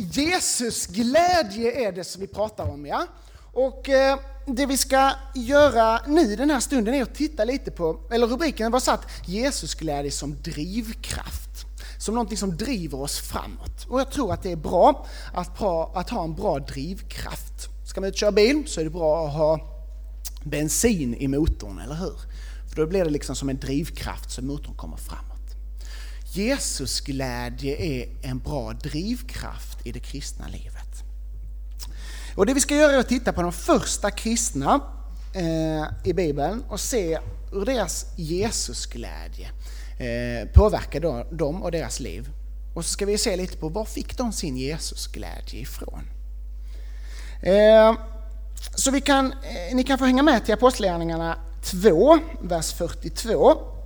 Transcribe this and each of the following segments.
Jesus glädje är det som vi pratar om, ja. Och eh, det vi ska göra nu den här stunden är att titta lite på, eller rubriken var satt Jesus glädje som drivkraft. Som någonting som driver oss framåt. Och jag tror att det är bra att, att ha en bra drivkraft. Ska man ut och köra bil så är det bra att ha bensin i motorn, eller hur? För då blir det liksom som en drivkraft så motorn kommer fram. Jesus glädje är en bra drivkraft i det kristna livet. Och det vi ska göra är att titta på de första kristna eh, i Bibeln och se hur deras Jesusglädje eh, påverkar dem och deras liv. Och så ska vi se lite på var fick de sin Jesusglädje ifrån. Eh, så vi kan, eh, ni kan få hänga med till Apostlagärningarna 2, vers 42.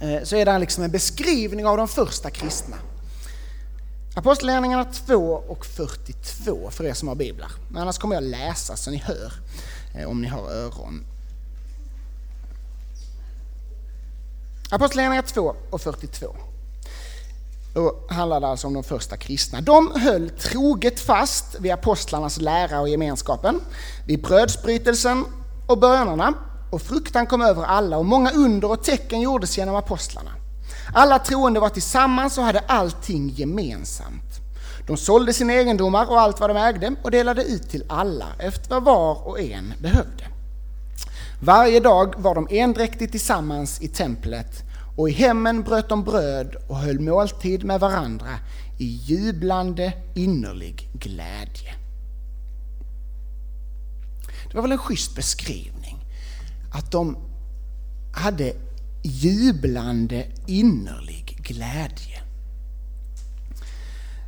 Eh, så är det liksom en beskrivning av de första kristna. Apostlagärningarna 2 och 42 för er som har biblar. Annars kommer jag läsa så ni hör eh, om ni har öron. Apostlagärningarna 2 och 42. Då handlar det alltså om de första kristna. De höll troget fast vid apostlarnas lära och gemenskapen, vid brödsbrytelsen och bönerna och fruktan kom över alla och många under och tecken gjordes genom apostlarna. Alla troende var tillsammans och hade allting gemensamt. De sålde sina egendomar och allt vad de ägde och delade ut till alla efter vad var och en behövde. Varje dag var de endräktigt tillsammans i templet och i hemmen bröt de bröd och höll måltid med varandra i jublande innerlig glädje. Det var väl en schysst beskrivning att de hade jublande innerlig glädje.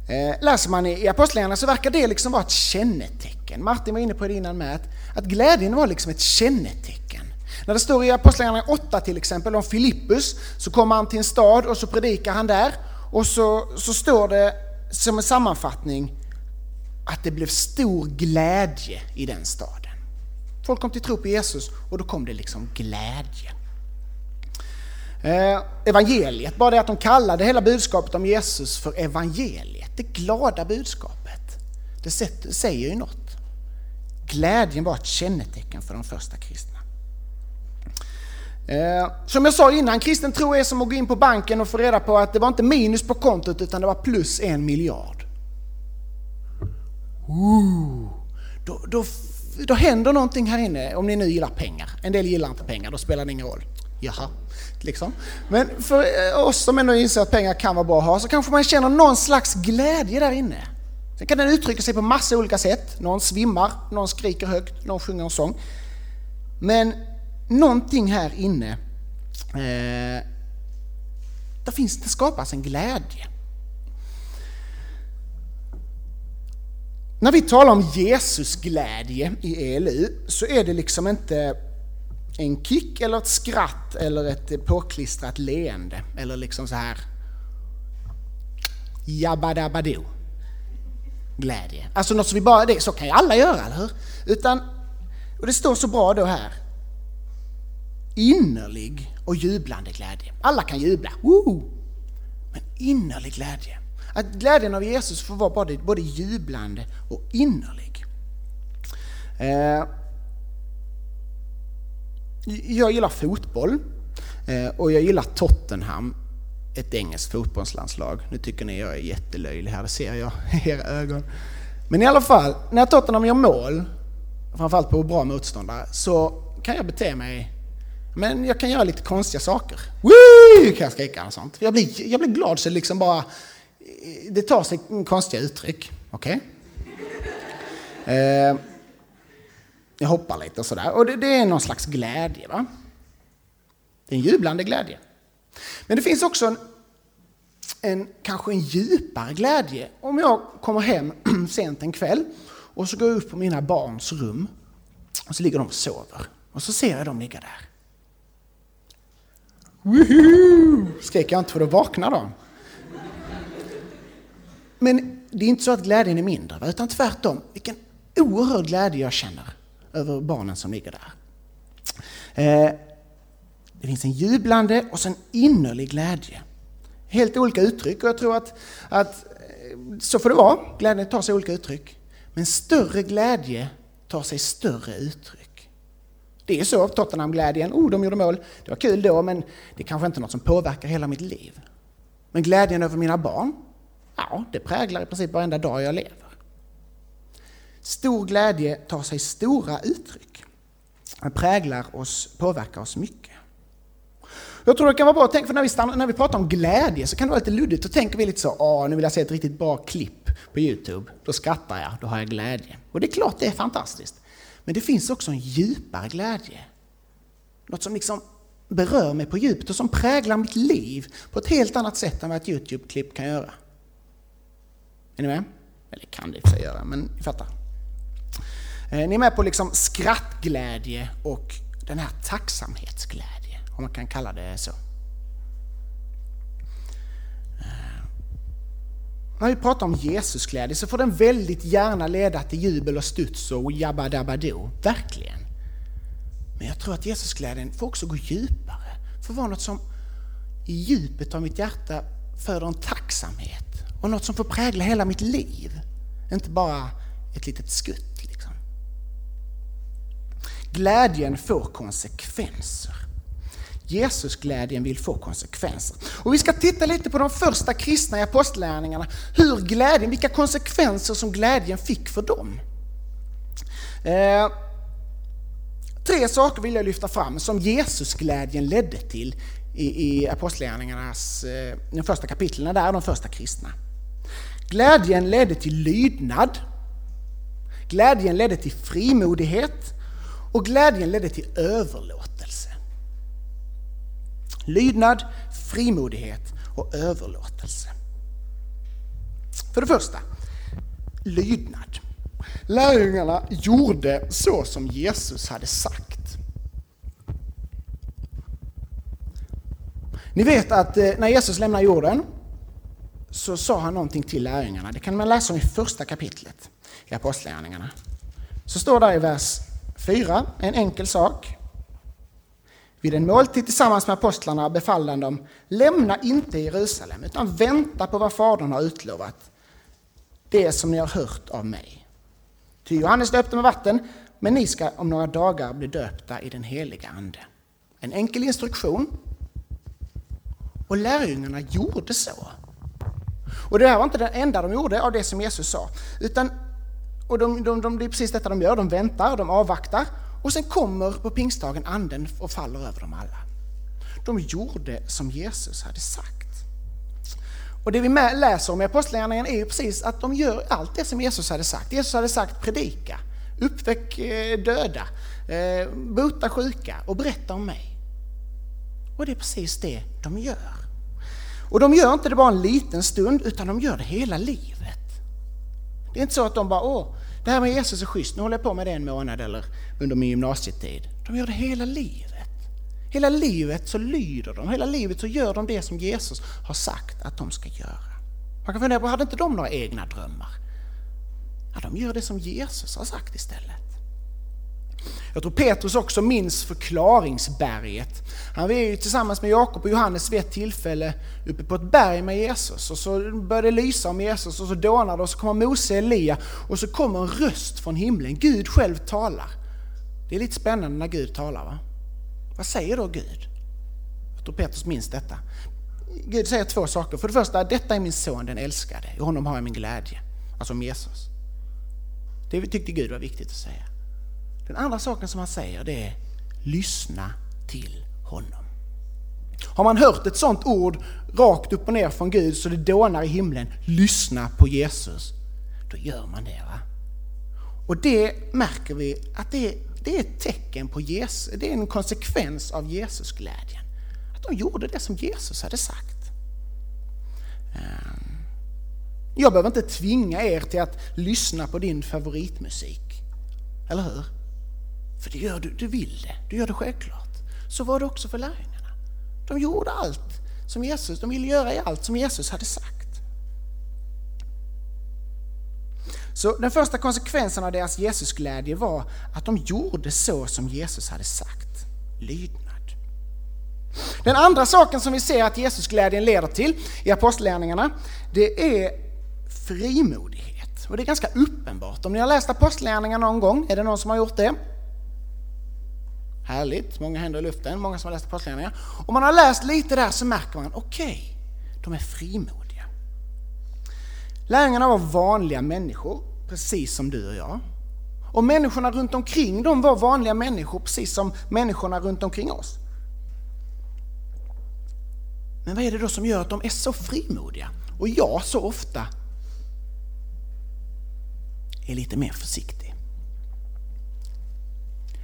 Eh, läser man i Apostlagärningarna så verkar det liksom vara ett kännetecken. Martin var inne på det innan med att, att glädjen var liksom ett kännetecken. När det står i Apostlagärningarna 8 till exempel om Filippus så kommer han till en stad och så predikar han där och så, så står det som en sammanfattning att det blev stor glädje i den staden. Folk kom till tro på Jesus och då kom det liksom glädje. Eh, evangeliet, bara det att de kallade hela budskapet om Jesus för evangeliet, det glada budskapet, det säger ju något. Glädjen var ett kännetecken för de första kristna. Eh, som jag sa innan, kristen tro är som att gå in på banken och få reda på att det var inte minus på kontot utan det var plus en miljard. Ooh, då, då, då händer någonting här inne, om ni nu gillar pengar. En del gillar inte pengar, då spelar det ingen roll. Jaha, liksom. Men för eh, oss som ändå inser att pengar kan vara bra att ha så kanske man känner någon slags glädje där inne. Sen kan den uttrycka sig på massa olika sätt. Någon svimmar, någon skriker högt, någon sjunger en sång. Men någonting här inne, eh, där finns, det skapas en glädje. När vi talar om Jesus glädje i ELU så är det liksom inte en kick eller ett skratt eller ett påklistrat leende eller liksom så här jabbadabado glädje. Alltså något som vi bara, det, så kan ju alla göra, eller hur? Utan, och det står så bra då här, innerlig och jublande glädje. Alla kan jubla, Woo! men innerlig glädje. Att glädjen av Jesus får vara både, både jublande och innerlig. Eh, jag gillar fotboll eh, och jag gillar Tottenham, ett engelskt fotbollslandslag. Nu tycker ni jag är jättelöjlig här, det ser jag i era ögon. Men i alla fall, när Tottenham gör mål, framförallt på bra motståndare, så kan jag bete mig men jag kan göra lite konstiga saker. Woo! kan jag skrika och sånt. Jag blir, jag blir glad så det liksom bara... Det tar sig konstiga uttryck. Okej? Okay? Eh, jag hoppar lite och sådär. Och det, det, är någon slags glädje. Va? Det är en jublande glädje. Men det finns också en, en, kanske en djupare glädje om jag kommer hem sent en kväll och så går jag upp på mina barns rum och så ligger de och sover. Och så ser jag dem ligga där. Woohoo! Skrek jag inte för då vaknar de. Men det är inte så att glädjen är mindre, utan tvärtom. Vilken oerhörd glädje jag känner över barnen som ligger där. Eh, det finns en jublande och en innerlig glädje. Helt olika uttryck och jag tror att, att eh, så får det vara, glädjen tar sig olika uttryck. Men större glädje tar sig större uttryck. Det är så, Tottenham-glädjen, oh de gjorde mål, det var kul då men det är kanske inte är något som påverkar hela mitt liv. Men glädjen över mina barn, ja det präglar i princip varenda dag jag lever. Stor glädje tar sig stora uttryck. Den präglar oss, påverkar oss mycket. Jag tror det kan vara bra att tänka, för när vi, stannar, när vi pratar om glädje så kan det vara lite luddigt. Då tänker vi lite så, åh nu vill jag se ett riktigt bra klipp på Youtube. Då skrattar jag, då har jag glädje. Och det är klart det är fantastiskt. Men det finns också en djupare glädje. Något som liksom berör mig på djupet och som präglar mitt liv på ett helt annat sätt än vad ett Youtube-klipp kan göra. Är ni med? Eller kan det i sig göra, men ni fattar. Eh, ni är med på liksom skrattglädje och den här tacksamhetsglädje, om man kan kalla det så. Eh, när vi pratar om Jesusglädje så får den väldigt gärna leda till jubel och studs och jabba dabba do, verkligen. Men jag tror att Jesusglädjen får också gå djupare, får vara något som i djupet av mitt hjärta föder en tacksamhet och något som får prägla hela mitt liv. Inte bara ett litet skutt. Liksom. Glädjen får konsekvenser. Jesusglädjen vill få konsekvenser. Och vi ska titta lite på de första kristna i apostlärningarna, hur glädjen, vilka konsekvenser som glädjen fick för dem. Eh, tre saker vill jag lyfta fram som Jesusglädjen ledde till i, i apostlärningarnas, eh, de första kapitlen där, de första kristna. Glädjen ledde till lydnad. Glädjen ledde till frimodighet och glädjen ledde till överlåtelse. Lydnad, frimodighet och överlåtelse. För det första, lydnad. Lärjungarna gjorde så som Jesus hade sagt. Ni vet att eh, när Jesus lämnar jorden så sa han någonting till lärjungarna. Det kan man läsa om i första kapitlet i Apostlagärningarna. Så står där i vers 4, en enkel sak. Vid en måltid tillsammans med apostlarna befallde han dem, lämna inte Jerusalem, utan vänta på vad Fadern har utlovat, det som ni har hört av mig. Ty Johannes döpte med vatten, men ni ska om några dagar bli döpta i den heliga Ande. En enkel instruktion. Och lärjungarna gjorde så. Och det här var inte det enda de gjorde av det som Jesus sa. Utan, och de, de, de, det är precis detta de gör, de väntar, de avvaktar och sen kommer på pingstdagen anden och faller över dem alla. De gjorde som Jesus hade sagt. Och det vi läser om i Apostlagärningarna är ju precis att de gör allt det som Jesus hade sagt. Jesus hade sagt predika, uppväck eh, döda, eh, bota sjuka och berätta om mig. Och det är precis det de gör. Och de gör inte det bara en liten stund, utan de gör det hela livet. Det är inte så att de bara, åh, det här med Jesus är schysst, nu håller jag på med det en månad eller under min gymnasietid. De gör det hela livet. Hela livet så lyder de, hela livet så gör de det som Jesus har sagt att de ska göra. Man kan fundera på, hade inte de några egna drömmar? Ja, de gör det som Jesus har sagt istället. Jag tror Petrus också minns förklaringsberget. Han var ju tillsammans med Jakob och Johannes vid ett tillfälle uppe på ett berg med Jesus och så började det lysa om Jesus och så dånar det och så kommer Mose och Elia och så kommer en röst från himlen. Gud själv talar. Det är lite spännande när Gud talar va? Vad säger då Gud? Jag tror Petrus minns detta. Gud säger två saker. För det första, detta är min son den älskade. I honom har jag min glädje. Alltså om Jesus. Det tyckte Gud var viktigt att säga. Den andra saken som han säger det är lyssna till honom. Har man hört ett sånt ord rakt upp och ner från Gud så det dånar i himlen, lyssna på Jesus, då gör man det. va? Och det märker vi att det, det är ett tecken på Jesus, det är en konsekvens av Jesusglädjen. Att de gjorde det som Jesus hade sagt. Ehm, jag behöver inte tvinga er till att lyssna på din favoritmusik, eller hur? För det gör du, du vill det, du gör det självklart. Så var det också för lärjungarna. De gjorde allt som Jesus, de ville göra i allt som Jesus hade sagt. Så den första konsekvensen av deras Jesusglädje var att de gjorde så som Jesus hade sagt. Lydnad. Den andra saken som vi ser att Jesusglädjen leder till i apostlärningarna, det är frimodighet. Och det är ganska uppenbart. Om ni har läst Apostlagärningarna någon gång, är det någon som har gjort det? Härligt, många händer i luften, många som har läst Apostlagärningarna. Om man har läst lite där så märker man, okej, okay, de är frimodiga. Lärjungarna var vanliga människor, precis som du och jag. Och människorna runt omkring dem var vanliga människor, precis som människorna runt omkring oss. Men vad är det då som gör att de är så frimodiga? Och jag så ofta är lite mer försiktig.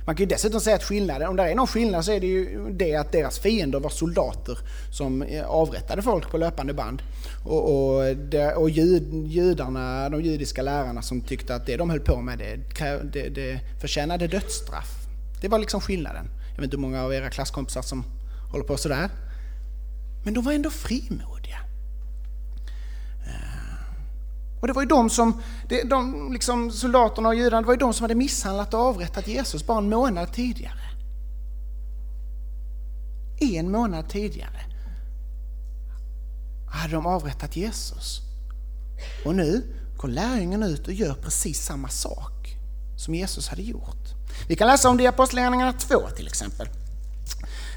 Man kan ju dessutom säga att skillnaden, om det är någon skillnad så är det ju det att deras fiender var soldater som eh, avrättade folk på löpande band. Och, och, det, och jud, judarna, de judiska lärarna som tyckte att det de höll på med det, det, det förtjänade dödsstraff. Det var liksom skillnaden. Jag vet inte hur många av era klasskompisar som håller på sådär. Men de var ändå frimodiga. Och det var ju de som, de, liksom soldaterna och judarna, det var ju de som hade misshandlat och avrättat Jesus bara en månad tidigare. En månad tidigare hade de avrättat Jesus. Och nu går lärjungen ut och gör precis samma sak som Jesus hade gjort. Vi kan läsa om det i Apostlagärningarna 2 till exempel.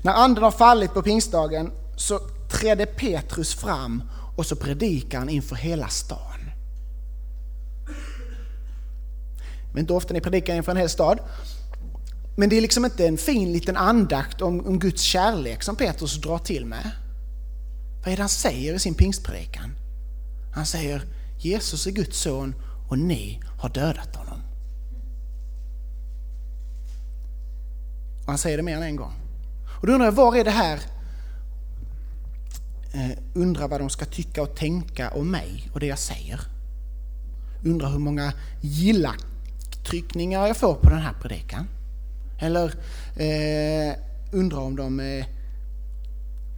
När anden har fallit på pingstdagen så trädde Petrus fram och så predikar han inför hela staden. Men inte ofta ni predikar inför en hel stad. Men det är liksom inte en fin liten andakt om, om Guds kärlek som Petrus drar till med. Vad är det han säger i sin pingstpredikan? Han säger Jesus är Guds son och ni har dödat honom. Och han säger det mer än en gång. Och då undrar jag, var är det här eh, undrar vad de ska tycka och tänka om mig och det jag säger. Undrar hur många gillar tryckningar jag får på den här predikan. Eller eh, undrar om de eh,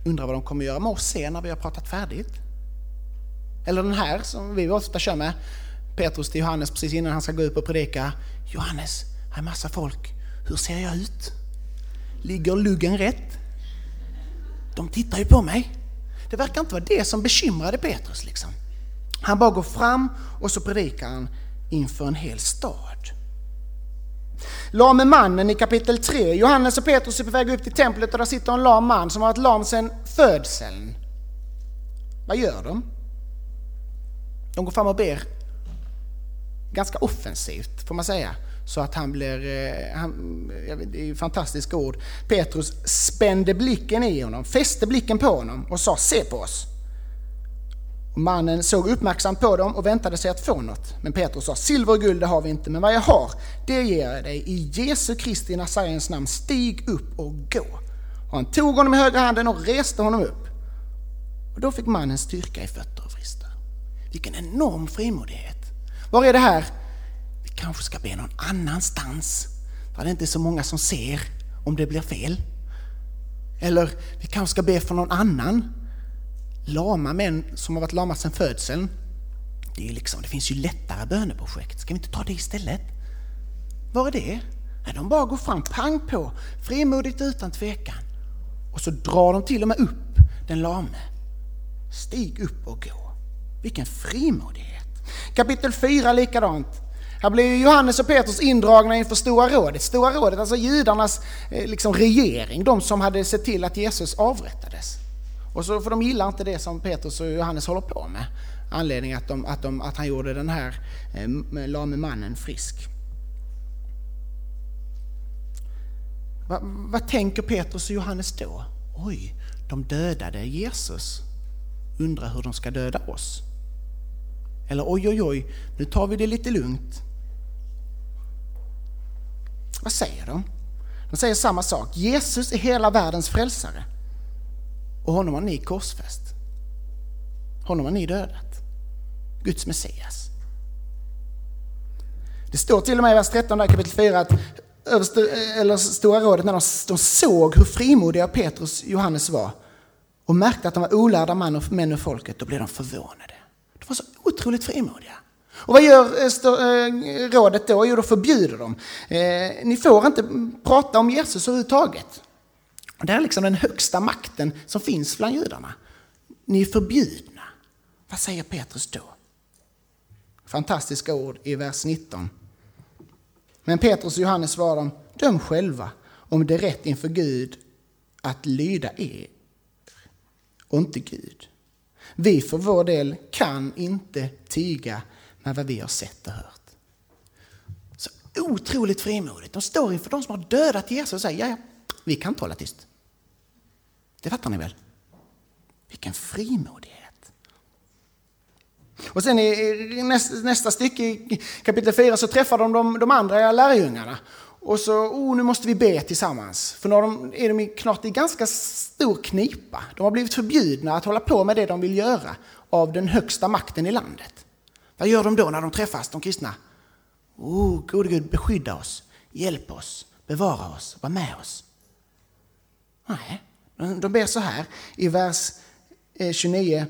undrar vad de kommer göra med oss sen när vi har pratat färdigt. Eller den här som vi ofta kör med, Petrus till Johannes precis innan han ska gå upp och predika. Johannes, här är massa folk. Hur ser jag ut? Ligger luggen rätt? De tittar ju på mig. Det verkar inte vara det som bekymrade Petrus. Liksom. Han bara går fram och så predikar han inför en hel stad. Lame mannen i kapitel 3. Johannes och Petrus är på väg upp till templet och där sitter en lam man som har varit lam sedan födseln. Vad gör de? De går fram och ber ganska offensivt får man säga. Så att han blir, eh, vet, det är ju fantastiska ord. Petrus spände blicken i honom, fäste blicken på honom och sa se på oss. Mannen såg uppmärksamt på dem och väntade sig att få något. Men Petrus sa, silver och guld det har vi inte, men vad jag har, det ger jag dig. I Jesu Kristi Nazarens namn, stig upp och gå. Och han tog honom i högra handen och reste honom upp. Och då fick mannen styrka i fötter och vrister. Vilken enorm frimodighet. Var är det här? Vi kanske ska be någon annanstans, för det är inte så många som ser om det blir fel. Eller vi kanske ska be för någon annan lama män som har varit lama sedan födseln, det, är liksom, det finns ju lättare böneprojekt. Ska vi inte ta det istället? Var är det? Nej, de bara går fram, pang på, frimodigt utan tvekan. Och så drar de till och med upp den lame. Stig upp och gå. Vilken frimodighet! Kapitel 4 likadant. Här blir Johannes och Petrus indragna inför Stora rådet. Stora rådet, alltså judarnas eh, liksom, regering, de som hade sett till att Jesus avrättades. Och så, för de gillar inte det som Petrus och Johannes håller på med. Anledningen att, de, att, de, att han gjorde den här eh, lame mannen frisk. Va, vad tänker Petrus och Johannes då? Oj, de dödade Jesus. Undrar hur de ska döda oss. Eller oj, oj, oj, nu tar vi det lite lugnt. Vad säger de? De säger samma sak. Jesus är hela världens frälsare. Och honom har ni korsfäst. Honom har ni dödat. Guds Messias. Det står till och med i vers 13 där kapitel 4 att överste, eller Stora rådet, när de, de såg hur frimodiga Petrus och Johannes var och märkte att de var olärda man och, män och folket, då blev de förvånade. De var så otroligt frimodiga. Och vad gör eh, eh, rådet då? Jo, då förbjuder de. Eh, ni får inte prata om Jesus överhuvudtaget. Det är liksom den högsta makten som finns bland judarna. Ni är förbjudna. Vad säger Petrus då? fantastiska ord i vers 19. Men Petrus och Johannes svarar dem, döm själva om det är rätt inför Gud att lyda er och inte Gud. Vi för vår del kan inte tiga med vad vi har sett och hört. Så otroligt frimodigt. De står inför de som har dödat Jesus och säger, ja, ja, vi kan inte hålla tyst. Det fattar ni väl? Vilken frimodighet. Och sen i nästa stycke i kapitel 4 så träffar de de, de andra lärjungarna. Och så, oh, nu måste vi be tillsammans. För nu är de knart i ganska stor knipa. De har blivit förbjudna att hålla på med det de vill göra av den högsta makten i landet. Vad gör de då när de träffas, de kristna? Oh, gode Gud, beskydda oss, hjälp oss, bevara oss, var med oss. Nej, de ber så här i vers eh, 29.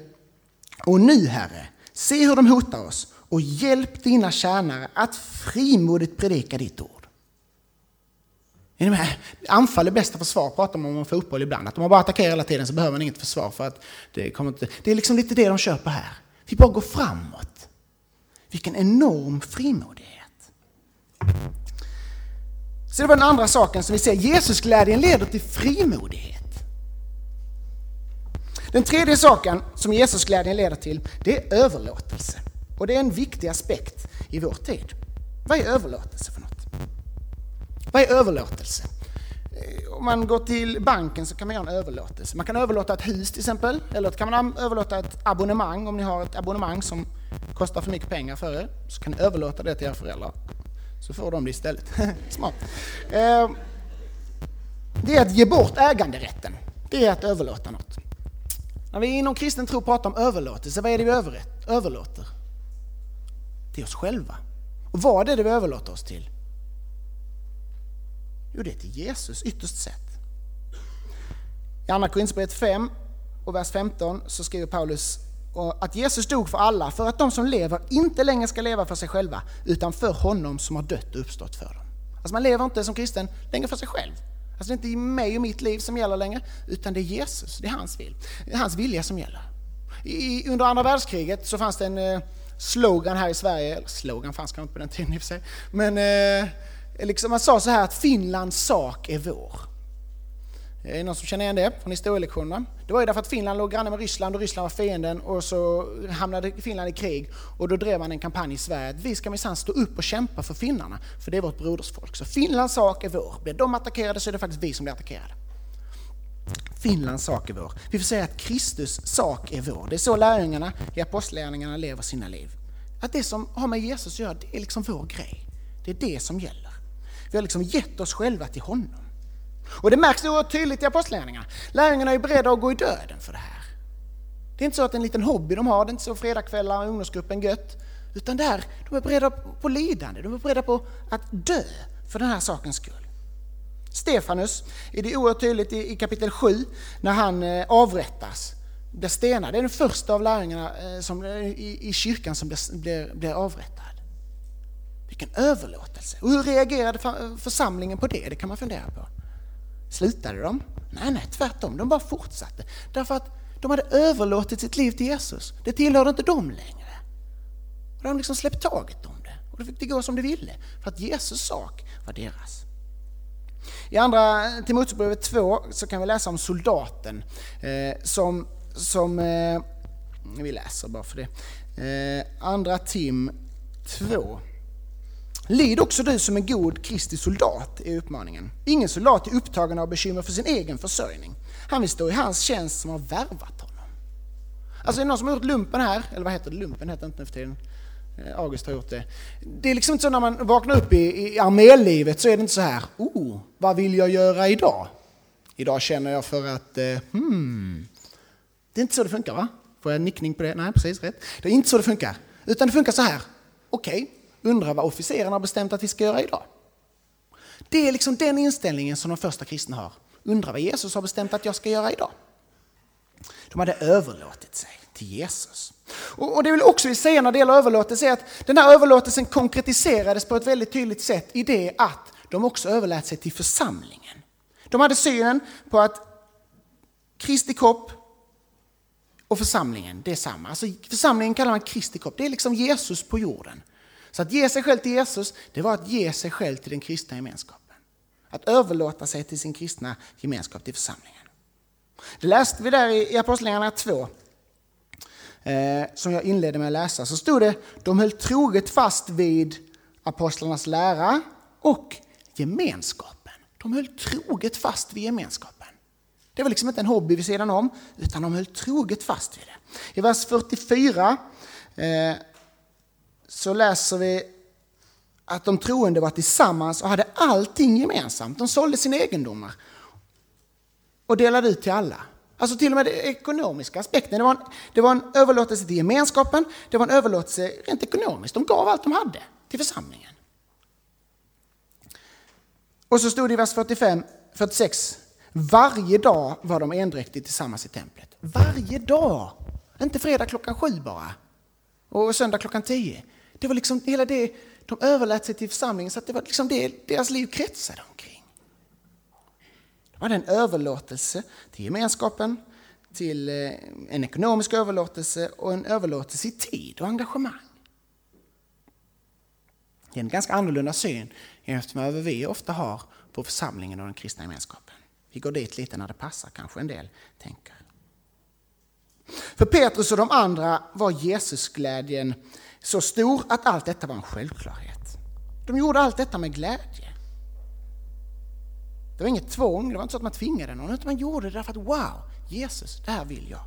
Och nu, Herre, se hur de hotar oss och hjälp dina tjänare att frimodigt predika ditt ord. Är ni med? Anfall är bästa försvar, pratar man om fotboll ibland. Att om man bara attackerar hela tiden så behöver man inget försvar. för att Det kommer inte... Det är liksom lite det de kör på här. Vi bara går framåt. Vilken enorm frimodighet. Så det var den andra saken som vi ser. Jesusglädjen leder till frimodighet. Den tredje saken som Jesusglädjen leder till, det är överlåtelse. Och det är en viktig aspekt i vår tid. Vad är överlåtelse för något? Vad är överlåtelse? Eh, om man går till banken så kan man göra en överlåtelse. Man kan överlåta ett hus till exempel, eller kan man överlåta ett abonnemang om ni har ett abonnemang som kostar för mycket pengar för er. Så kan ni överlåta det till era föräldrar. Så får de det istället. Smart. Eh, det är att ge bort äganderätten. Det är att överlåta något. När vi inom kristen tro pratar om överlåtelse, vad är det vi överlåter? Till oss själva. Och vad är det vi överlåter oss till? Jo, det är till Jesus ytterst sett. I Andra Korinthierbrevet 5 och vers 15 så skriver Paulus att Jesus dog för alla för att de som lever inte längre ska leva för sig själva utan för honom som har dött och uppstått för dem. Alltså man lever inte som kristen längre för sig själv. Alltså det är inte mig och mitt liv som gäller längre utan det är Jesus, det är hans, vil, det är hans vilja som gäller. I, under andra världskriget så fanns det en eh, slogan här i Sverige, eller slogan fanns kanske inte på den tiden i och för sig, men eh, liksom man sa så här att Finlands sak är vår. Är det någon som känner igen det från historielektionerna? Det var ju därför att Finland låg granne med Ryssland och Ryssland var fienden och så hamnade Finland i krig och då drev man en kampanj i Sverige att vi ska minsann stå upp och kämpa för finnarna, för det är vårt brodersfolk. Så Finlands sak är vår. Blir de attackerade så är det faktiskt vi som blir attackerade. Finlands sak är vår. Vi får säga att Kristus sak är vår. Det är så lärjungarna i apostlärningarna lever sina liv. Att det som har med Jesus att göra, det är liksom vår grej. Det är det som gäller. Vi har liksom gett oss själva till honom. Och det märks oerhört tydligt i apostlärningarna. Lärjungarna är beredda att gå i döden för det här. Det är inte så att det är en liten hobby de har, det är inte så fredagskvällar, ungdomsgruppen gött. Utan där, de är beredda på lidande, de är beredda på att dö för den här sakens skull. Stefanus, är det oerhört tydligt i kapitel 7, när han eh, avrättas, blir stenad. Det är den första av lärjungarna eh, som, eh, i, kyrkan som blir, blir, blir avrättad. Vilken överlåtelse! Och hur reagerade församlingen på det? Det kan man fundera på. Slutade de? Nej, nej, tvärtom. De bara fortsatte. Därför att de hade överlåtit sitt liv till Jesus. Det tillhörde inte dem längre. Och de hade liksom släppt taget om det. Och då fick det gå som det ville. För att Jesus sak var deras. I andra Timoteusbrevet 2 så kan vi läsa om soldaten eh, som, som eh, vi läser bara för det. Eh, andra Tim 2 Lid också du som en god Kristi soldat, är uppmaningen. Ingen soldat är upptagen av bekymmer för sin egen försörjning. Han vill stå i hans tjänst som har värvat honom. Alltså är det någon som har gjort lumpen här? Eller vad heter det? Lumpen heter det inte nu för tiden. Eh, August har gjort det. Det är liksom inte så när man vaknar upp i, i armélivet så är det inte så här, oh, vad vill jag göra idag? Idag känner jag för att, eh, hmm. Det är inte så det funkar va? Får jag en nickning på det? Nej, precis rätt. Det är inte så det funkar. Utan det funkar så här, okej, okay, undrar vad officerarna har bestämt att vi ska göra idag. Det är liksom den inställningen som de första kristna har. Undrar vad Jesus har bestämt att jag ska göra idag. De hade överlåtit sig till Jesus. Och det vill också vi säga när det gäller överlåtelse är att den här överlåtelsen konkretiserades på ett väldigt tydligt sätt i det att de också överlät sig till församlingen. De hade synen på att Kristi kropp och församlingen, det är samma. Alltså, församlingen kallar man Kristi kropp, det är liksom Jesus på jorden. Så att ge sig själv till Jesus, det var att ge sig själv till den kristna gemenskapen. Att överlåta sig till sin kristna gemenskap, till församlingen. Det läste vi där i Apostlagärningarna 2, eh, som jag inledde med att läsa. Så stod det, de höll troget fast vid apostlarnas lära och gemenskapen. De höll troget fast vid gemenskapen. Det var liksom inte en hobby vid sidan om, utan de höll troget fast vid det. I vers 44 eh, så läser vi att de troende var tillsammans och hade allting gemensamt. De sålde sina egendomar och delade ut till alla. Alltså till och med den ekonomiska aspekten. Det var, en, det var en överlåtelse till gemenskapen, det var en överlåtelse rent ekonomiskt. De gav allt de hade till församlingen. Och så stod det i vers 45, 46. Varje dag var de endräktigt tillsammans i templet. Varje dag! Inte fredag klockan sju bara. Och söndag klockan tio. Det var liksom hela det, de överlät sig till församlingen så att det var liksom det deras liv kretsade omkring. Det var en överlåtelse till gemenskapen, till eh, en ekonomisk överlåtelse och en överlåtelse i tid och engagemang. Det är en ganska annorlunda syn eftersom vad vi ofta har på församlingen och den kristna gemenskapen. Vi går dit lite när det passar, kanske en del tänker. För Petrus och de andra var Jesusglädjen så stor att allt detta var en självklarhet. De gjorde allt detta med glädje. Det var inget tvång, det var inte så att man tvingade någon, utan man gjorde det därför att wow, Jesus, det här vill jag.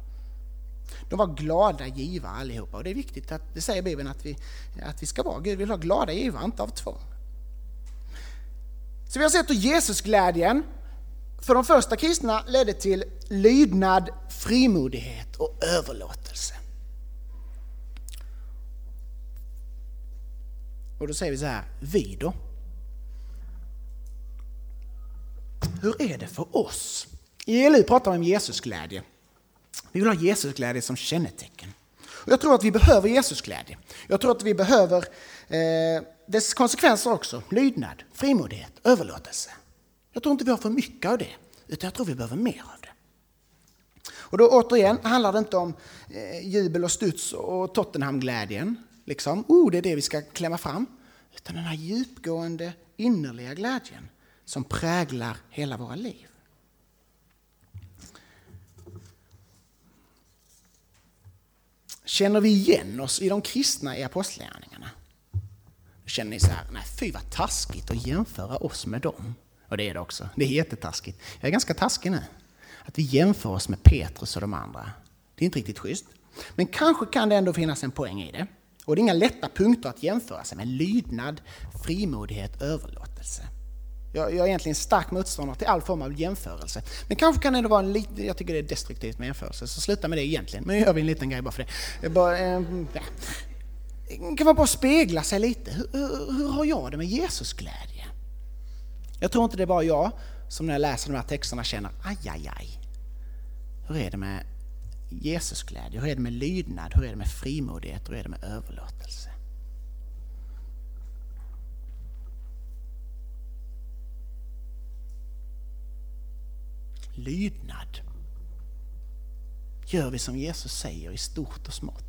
De var glada givare allihopa och det är viktigt att, det säger Bibeln att vi, att vi ska vara. Gud vill ha glada givare, inte av tvång. Så vi har sett hur Jesusglädjen för de första kristna ledde till lydnad, frimodighet och överlåtelse. Och då säger vi så här, vi då? Hur är det för oss? I ELU pratar vi om Jesusglädje. Vi vill ha Jesusglädje som kännetecken. Och jag tror att vi behöver Jesusglädje. Jag tror att vi behöver eh, dess konsekvenser också. Lydnad, frimodighet, överlåtelse. Jag tror inte vi har för mycket av det, utan jag tror vi behöver mer av det. Och då återigen handlar det inte om eh, jubel och studs och Tottenham-glädjen. Liksom, oh, det är det vi ska klämma fram. Utan den här djupgående, innerliga glädjen som präglar hela våra liv. Känner vi igen oss i de kristna i apostlagärningarna? Känner ni så här, nej fy vad taskigt att jämföra oss med dem. Och det är det också, det är jättetaskigt. Jag är ganska taskig nu. Att vi jämför oss med Petrus och de andra. Det är inte riktigt schysst. Men kanske kan det ändå finnas en poäng i det. Och det är inga lätta punkter att jämföra sig med. Lydnad, frimodighet, överlåtelse. Jag, jag är egentligen stark motståndare till all form av jämförelse. Men kanske kan det ändå vara en liten, jag tycker det är destruktivt med jämförelse, så sluta med det egentligen. Men nu gör vi en liten grej bara för det. Bara, eh, ja. Kan vara bara spegla sig lite. Hur, hur, hur har jag det med Jesusglädje? Jag tror inte det är bara jag som när jag läser de här texterna känner aj, aj, aj. Hur är det med Jesusglädje? Hur är det med lydnad? Hur är det med frimodighet? Hur är det med överlåtelse? Lydnad gör vi som Jesus säger i stort och smått.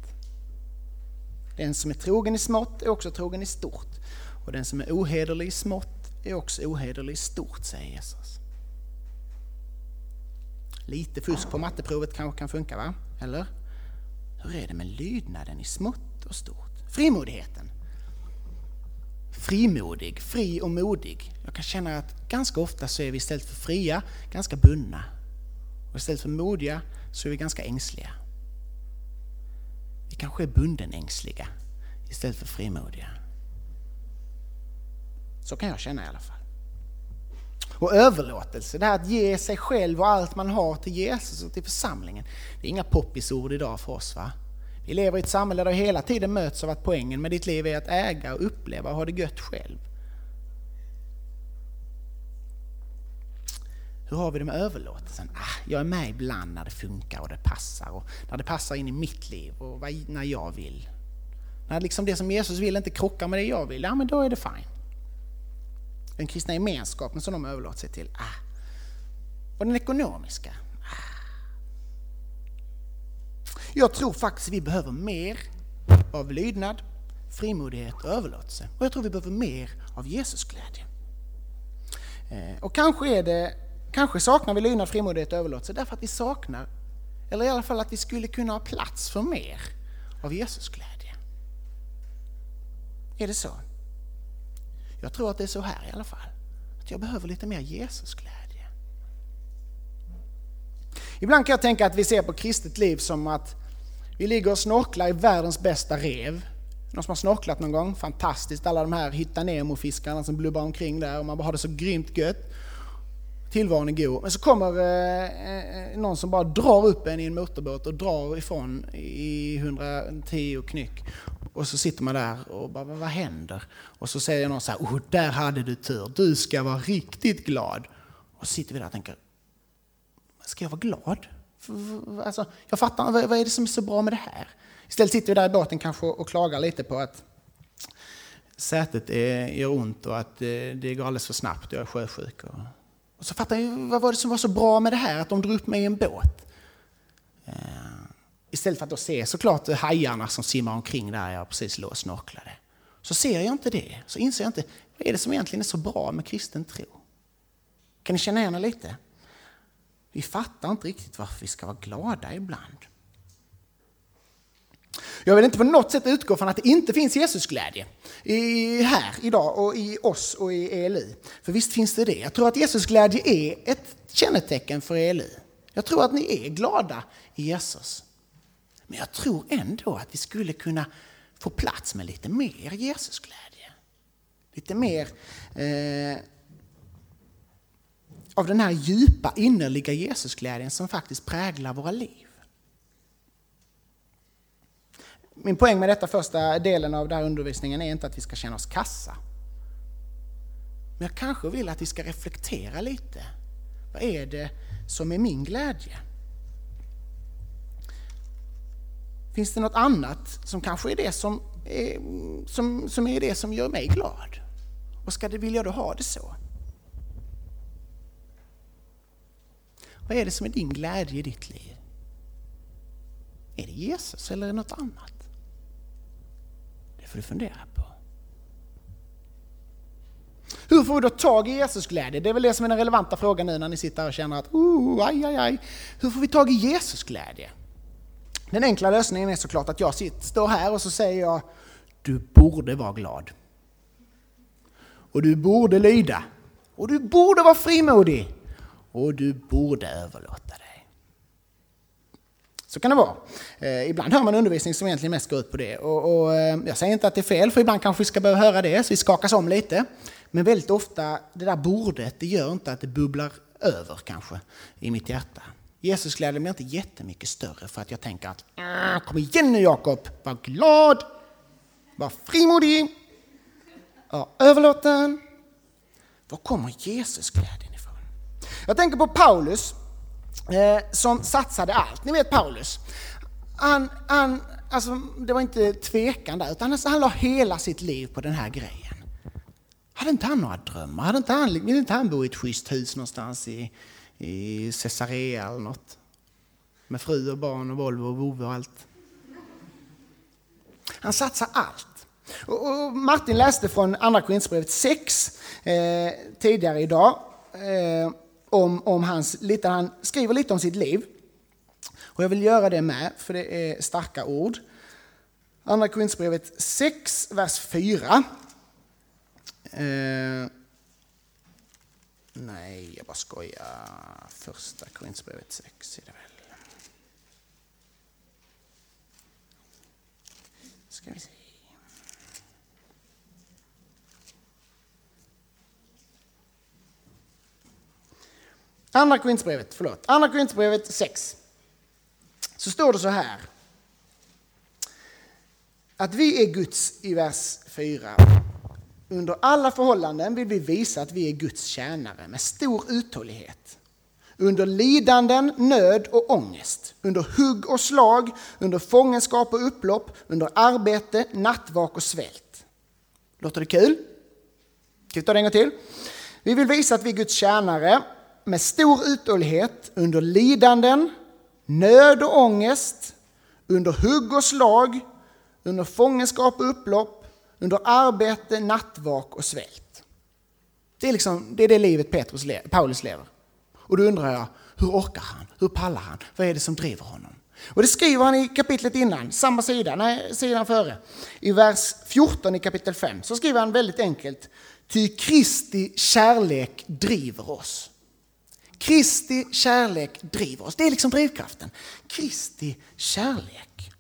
Den som är trogen i smått är också trogen i stort. Och den som är ohederlig i smått är också ohederlig i stort, säger Jesus. Lite fusk på matteprovet kanske kan funka, va? Eller? Hur är det med lydnaden i smått och stort? Frimodigheten. Frimodig, fri och modig. Jag kan känna att ganska ofta så är vi istället för fria ganska bundna. Och istället för modiga så är vi ganska ängsliga. Vi kanske är bundenängsliga istället för frimodiga. Så kan jag känna i alla fall. Och överlåtelse, det här att ge sig själv och allt man har till Jesus och till församlingen. Det är inga poppisord idag för oss va? Vi lever i ett samhälle där vi hela tiden möts av att poängen med ditt liv är att äga och uppleva och ha det gött själv. Hur har vi det med överlåtelsen? Ah, jag är med ibland när det funkar och det passar och när det passar in i mitt liv och när jag vill. När liksom det som Jesus vill inte krockar med det jag vill, ja men då är det fine. Den kristna gemenskapen som de överlåter sig till, ah. Och den ekonomiska, ah. Jag tror faktiskt vi behöver mer av lydnad, frimodighet och överlåtelse. Och jag tror vi behöver mer av Jesusglädje. Eh, och kanske, är det, kanske saknar vi lydnad, frimodighet och överlåtelse därför att vi saknar, eller i alla fall att vi skulle kunna ha plats för mer av Jesusglädje. Är det så? Jag tror att det är så här i alla fall. Att jag behöver lite mer Jesusglädje. Ibland kan jag tänka att vi ser på kristet liv som att vi ligger och snorklar i världens bästa rev. Någon som har snorklat någon gång? Fantastiskt, alla de här Hitta Nemo-fiskarna som blubbar omkring där och man bara har det så grymt gött. Tillvaron är god. Men så kommer eh, eh, någon som bara drar upp en i en motorbåt och drar ifrån i 110 knyck. Och så sitter man där och bara, vad händer? Och så säger någon så här, oh, där hade du tur, du ska vara riktigt glad. Och så sitter vi där och tänker, ska jag vara glad? Alltså, jag fattar vad är det som är så bra med det här? Istället sitter vi där i båten kanske och klagar lite på att sätet är, gör ont och att eh, det går alldeles för snabbt och jag är sjösjuk. Och, och så fattar jag, vad var det som var så bra med det här, att de drog upp mig i en båt? Uh, istället för att då se såklart hajarna som simmar omkring där jag precis låg och snorklade. Så ser jag inte det, så inser jag inte, vad är det som egentligen är så bra med kristen tro? Kan ni känna igen er lite? Vi fattar inte riktigt varför vi ska vara glada ibland. Jag vill inte på något sätt utgå från att det inte finns Jesusglädje här idag och i oss och i ELI. För visst finns det det. Jag tror att Jesusglädje är ett kännetecken för ELI. Jag tror att ni är glada i Jesus. Men jag tror ändå att vi skulle kunna få plats med lite mer Jesusglädje. Lite mer eh, av den här djupa innerliga Jesusglädjen som faktiskt präglar våra liv. Min poäng med detta första delen av den här undervisningen är inte att vi ska känna oss kassa. Men jag kanske vill att vi ska reflektera lite. Vad är det som är min glädje? Finns det något annat som kanske är det som är, som, som är det som gör mig glad? Och ska det, vill jag då ha det så? Vad är det som är din glädje i ditt liv? Är det Jesus eller är det något annat? Det får du fundera på. Hur får vi då tag i Jesus glädje? Det är väl det som är den relevanta frågan nu när ni sitter och känner att oh, aj, aj, aj. Hur får vi tag i Jesus glädje? Den enkla lösningen är såklart att jag sitter, står här och så säger jag du borde vara glad. Och du borde lyda. Och du borde vara frimodig och du borde överlåta dig. Så kan det vara. Eh, ibland hör man undervisning som egentligen mest går ut på det. Och, och, eh, jag säger inte att det är fel, för ibland kanske vi ska behöva höra det, så vi skakas om lite. Men väldigt ofta, det där bordet, det gör inte att det bubblar över kanske i mitt hjärta. Jesus glädje mig inte jättemycket större för att jag tänker att ah, kom igen nu Jakob, var glad, var frimodig, var överlåten. Var kommer Jesus glädjen jag tänker på Paulus eh, som satsade allt. Ni vet Paulus. Han, han, alltså, det var inte tvekan där, utan alltså, han la hela sitt liv på den här grejen. Hade inte han några drömmar? Hade inte han, ville inte han bo i ett schysst hus någonstans i, i Caesarea eller något? Med fru och barn och Volvo och vovve och allt. Han satsar allt. Och Martin läste från Andra Korinthierbrevet 6 eh, tidigare idag. Eh, om, om hans, lite, han skriver lite om sitt liv. Och jag vill göra det med, för det är starka ord. Andra Korinthierbrevet 6, vers 4. Eh, nej, jag bara skojar. Första Korinthierbrevet 6 är det väl. Ska vi se. Andra Korinthierbrevet, förlåt. Andra Korinthierbrevet 6. Så står det så här. Att vi är Guds i vers 4. Under alla förhållanden vill vi visa att vi är Guds tjänare med stor uthållighet. Under lidanden, nöd och ångest, under hugg och slag, under fångenskap och upplopp, under arbete, nattvak och svält. Låter det kul? Ska vi ta det en gång till? Vi vill visa att vi är Guds tjänare med stor uthållighet under lidanden, nöd och ångest, under hugg och slag, under fångenskap och upplopp, under arbete, nattvak och svält. Det är, liksom, det, är det livet Petrus, Paulus lever. Och då undrar jag, hur orkar han? Hur pallar han? Vad är det som driver honom? Och det skriver han i kapitlet innan, samma sida, nej, sidan före. I vers 14 i kapitel 5 så skriver han väldigt enkelt, ty Kristi kärlek driver oss. Kristi kärlek driver oss. Det är liksom drivkraften. Kristi kärlek.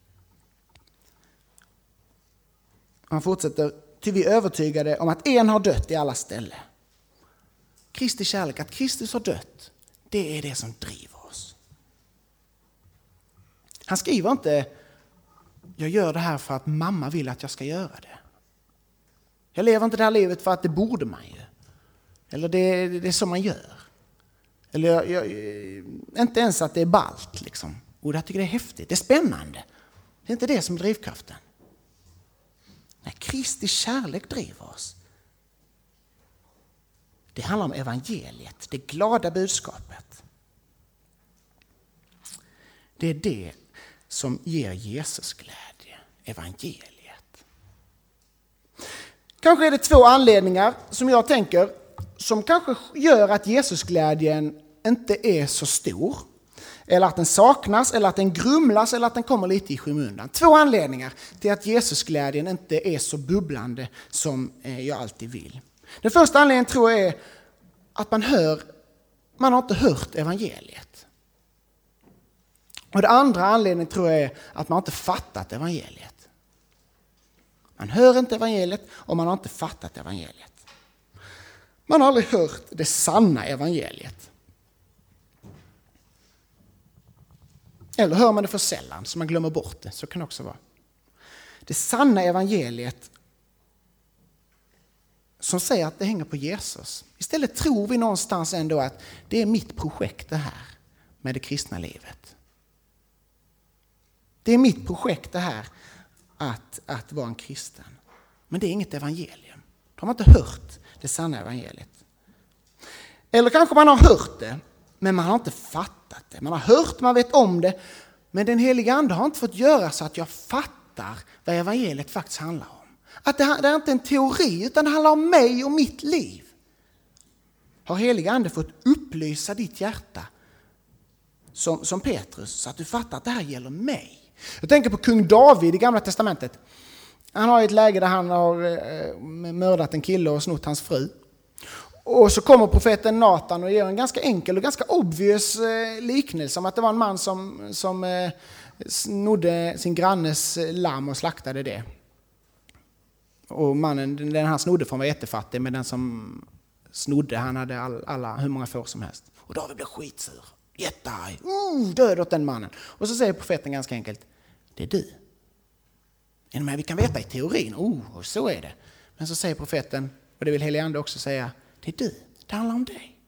Han fortsätter, ty vi är övertygade om att en har dött i alla ställen. Kristi kärlek, att Kristus har dött, det är det som driver oss. Han skriver inte, jag gör det här för att mamma vill att jag ska göra det. Jag lever inte det här livet för att det borde man ju. Eller det, det är så man gör. Eller jag, jag, eh, inte ens att det är ballt liksom. Och jag tycker det är häftigt, det är spännande. Det är inte det som är drivkraften. Nej, Kristi kärlek driver oss. Det handlar om evangeliet, det glada budskapet. Det är det som ger Jesus glädje, evangeliet. Kanske är det två anledningar som jag tänker som kanske gör att Jesusglädjen inte är så stor. Eller att den saknas, eller att den grumlas, eller att den kommer lite i skymundan. Två anledningar till att Jesusglädjen inte är så bubblande som eh, jag alltid vill. Den första anledningen tror jag är att man hör, man har inte hört evangeliet. Och den andra anledningen tror jag är att man inte fattat evangeliet. Man hör inte evangeliet och man har inte fattat evangeliet. Man har aldrig hört det sanna evangeliet. Eller hör man det för sällan så man glömmer bort det, så kan det också vara. Det sanna evangeliet som säger att det hänger på Jesus. Istället tror vi någonstans ändå att det är mitt projekt det här med det kristna livet. Det är mitt projekt det här att, att vara en kristen. Men det är inget evangelium. De har inte hört det sanna evangeliet. Eller kanske man har hört det, men man har inte fattat det. Man har hört, man vet om det, men den heliga Ande har inte fått göra så att jag fattar vad evangeliet faktiskt handlar om. Att det, det är inte en teori, utan det handlar om mig och mitt liv. Har heliga Ande fått upplysa ditt hjärta som, som Petrus, så att du fattar att det här gäller mig. Jag tänker på kung David i Gamla Testamentet. Han har ett läge där han har eh, mördat en kille och snott hans fru. Och så kommer profeten Natan och ger en ganska enkel och ganska obvious eh, liknelse om att det var en man som, som eh, snodde sin grannes eh, lamm och slaktade det. Och mannen, den han snodde från var jättefattig, men den som snodde, han hade all, alla, hur många får som helst. Och David blev skitsur, jättearg, uh, död åt den mannen. Och så säger profeten ganska enkelt, det är du. Men vi kan veta i teorin, oh, så är det. Men så säger profeten, och det vill helige Ande också säga, det är du, det handlar om dig.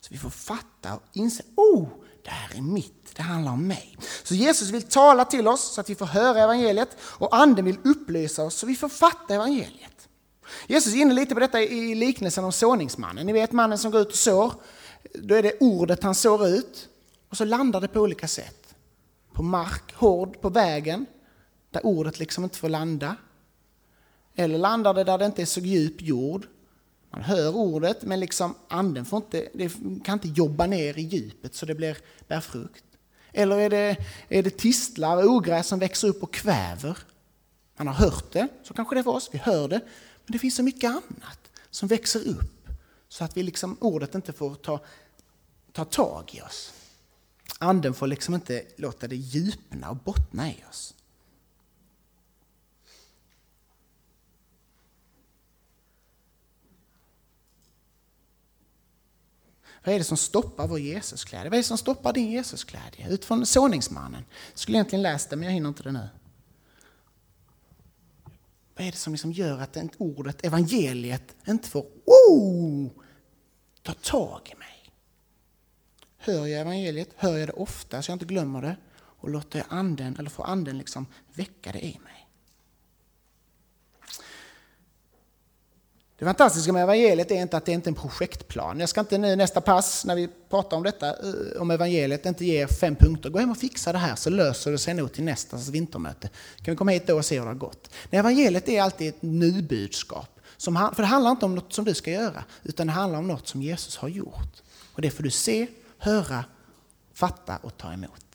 Så vi får fatta och inse, oh, det här är mitt, det handlar om mig. Så Jesus vill tala till oss så att vi får höra evangeliet och anden vill upplysa oss så vi får fatta evangeliet. Jesus är inne lite på detta i liknelsen om såningsmannen. Ni vet mannen som går ut och sår. Då är det ordet han sår ut och så landar det på olika sätt. På mark, hård, på vägen, där ordet liksom inte får landa. Eller landar det där det inte är så djup jord, man hör ordet men liksom anden får inte, det kan inte jobba ner i djupet så det blir, bär frukt. Eller är det, är det tistlar och ogräs som växer upp och kväver? Man har hört det, så kanske det är för oss, vi hör det. Men det finns så mycket annat som växer upp så att vi liksom, ordet inte får ta, ta tag i oss. Anden får liksom inte låta det djupna och bottna i oss. Vad är det som stoppar vår Jesusglädje? Vad är det som stoppar din Jesusglädje? Utifrån såningsmannen. Jag skulle egentligen läst det, men jag hinner inte det nu. Vad är det som liksom gör att ordet, evangeliet, inte får oh, ta tag i mig? Hör jag evangeliet, hör jag det ofta så jag inte glömmer det och låter jag anden, eller får anden liksom väcka det i mig. Det fantastiska med evangeliet är inte att det inte är en projektplan. Jag ska inte nu nästa pass, när vi pratar om detta, eh, om evangeliet, inte ge fem punkter. Gå hem och fixa det här så löser det sig nog till nästa vintermöte. Kan vi komma hit då och se hur det har gått? Nej, evangeliet är alltid ett nubudskap. Som, för det handlar inte om något som du ska göra, utan det handlar om något som Jesus har gjort. Och det får du se, höra, fatta och ta emot.